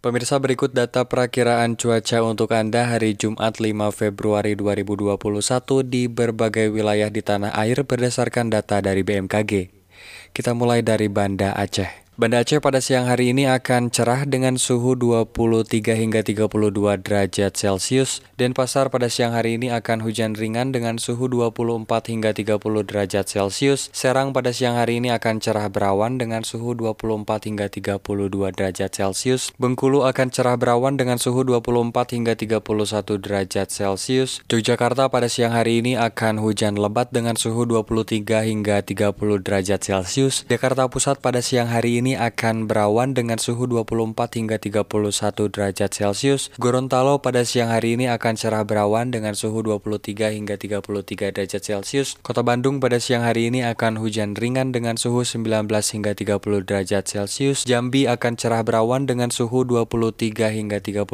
Pemirsa berikut data perakiraan cuaca untuk Anda hari Jumat 5 Februari 2021 di berbagai wilayah di tanah air berdasarkan data dari BMKG. Kita mulai dari Banda Aceh. Banda Aceh pada siang hari ini akan cerah dengan suhu 23 hingga 32 derajat Celcius. dan pasar pada siang hari ini akan hujan ringan dengan suhu 24 hingga 30 derajat Celcius. Serang pada siang hari ini akan cerah berawan dengan suhu 24 hingga 32 derajat Celcius. Bengkulu akan cerah berawan dengan suhu 24 hingga 31 derajat Celcius. Yogyakarta pada siang hari ini akan hujan lebat dengan suhu 23 hingga 30 derajat Celcius. Jakarta Pusat pada siang hari ini ini akan berawan dengan suhu 24 hingga 31 derajat Celcius. Gorontalo pada siang hari ini akan cerah berawan dengan suhu 23 hingga 33 derajat Celcius. Kota Bandung pada siang hari ini akan hujan ringan dengan suhu 19 hingga 30 derajat Celcius. Jambi akan cerah berawan dengan suhu 23 hingga 31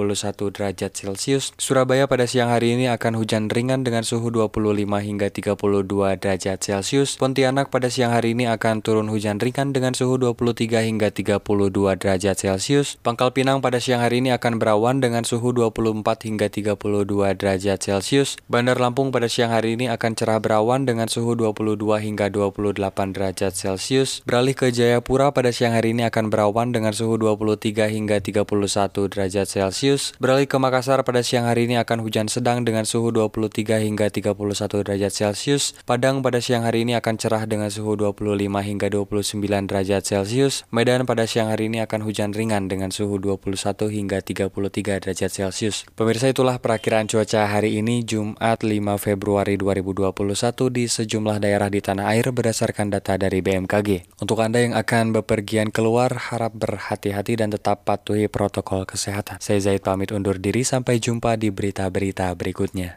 derajat Celcius. Surabaya pada siang hari ini akan hujan ringan dengan suhu 25 hingga 32 derajat Celcius. Pontianak pada siang hari ini akan turun hujan ringan dengan suhu 23 hingga 32 derajat Celcius. Pangkal Pinang pada siang hari ini akan berawan dengan suhu 24 hingga 32 derajat Celcius. Bandar Lampung pada siang hari ini akan cerah berawan dengan suhu 22 hingga 28 derajat Celcius. Beralih ke Jayapura pada siang hari ini akan berawan dengan suhu 23 hingga 31 derajat Celcius. Beralih ke Makassar pada siang hari ini akan hujan sedang dengan suhu 23 hingga 31 derajat Celcius. Padang pada siang hari ini akan cerah dengan suhu 25 hingga 29 derajat Celcius. Medan pada siang hari ini akan hujan ringan dengan suhu 21 hingga 33 derajat Celcius. Pemirsa itulah perakiraan cuaca hari ini Jumat 5 Februari 2021 di sejumlah daerah di tanah air berdasarkan data dari BMKG. Untuk Anda yang akan bepergian keluar, harap berhati-hati dan tetap patuhi protokol kesehatan. Saya Zaid pamit undur diri, sampai jumpa di berita-berita berikutnya.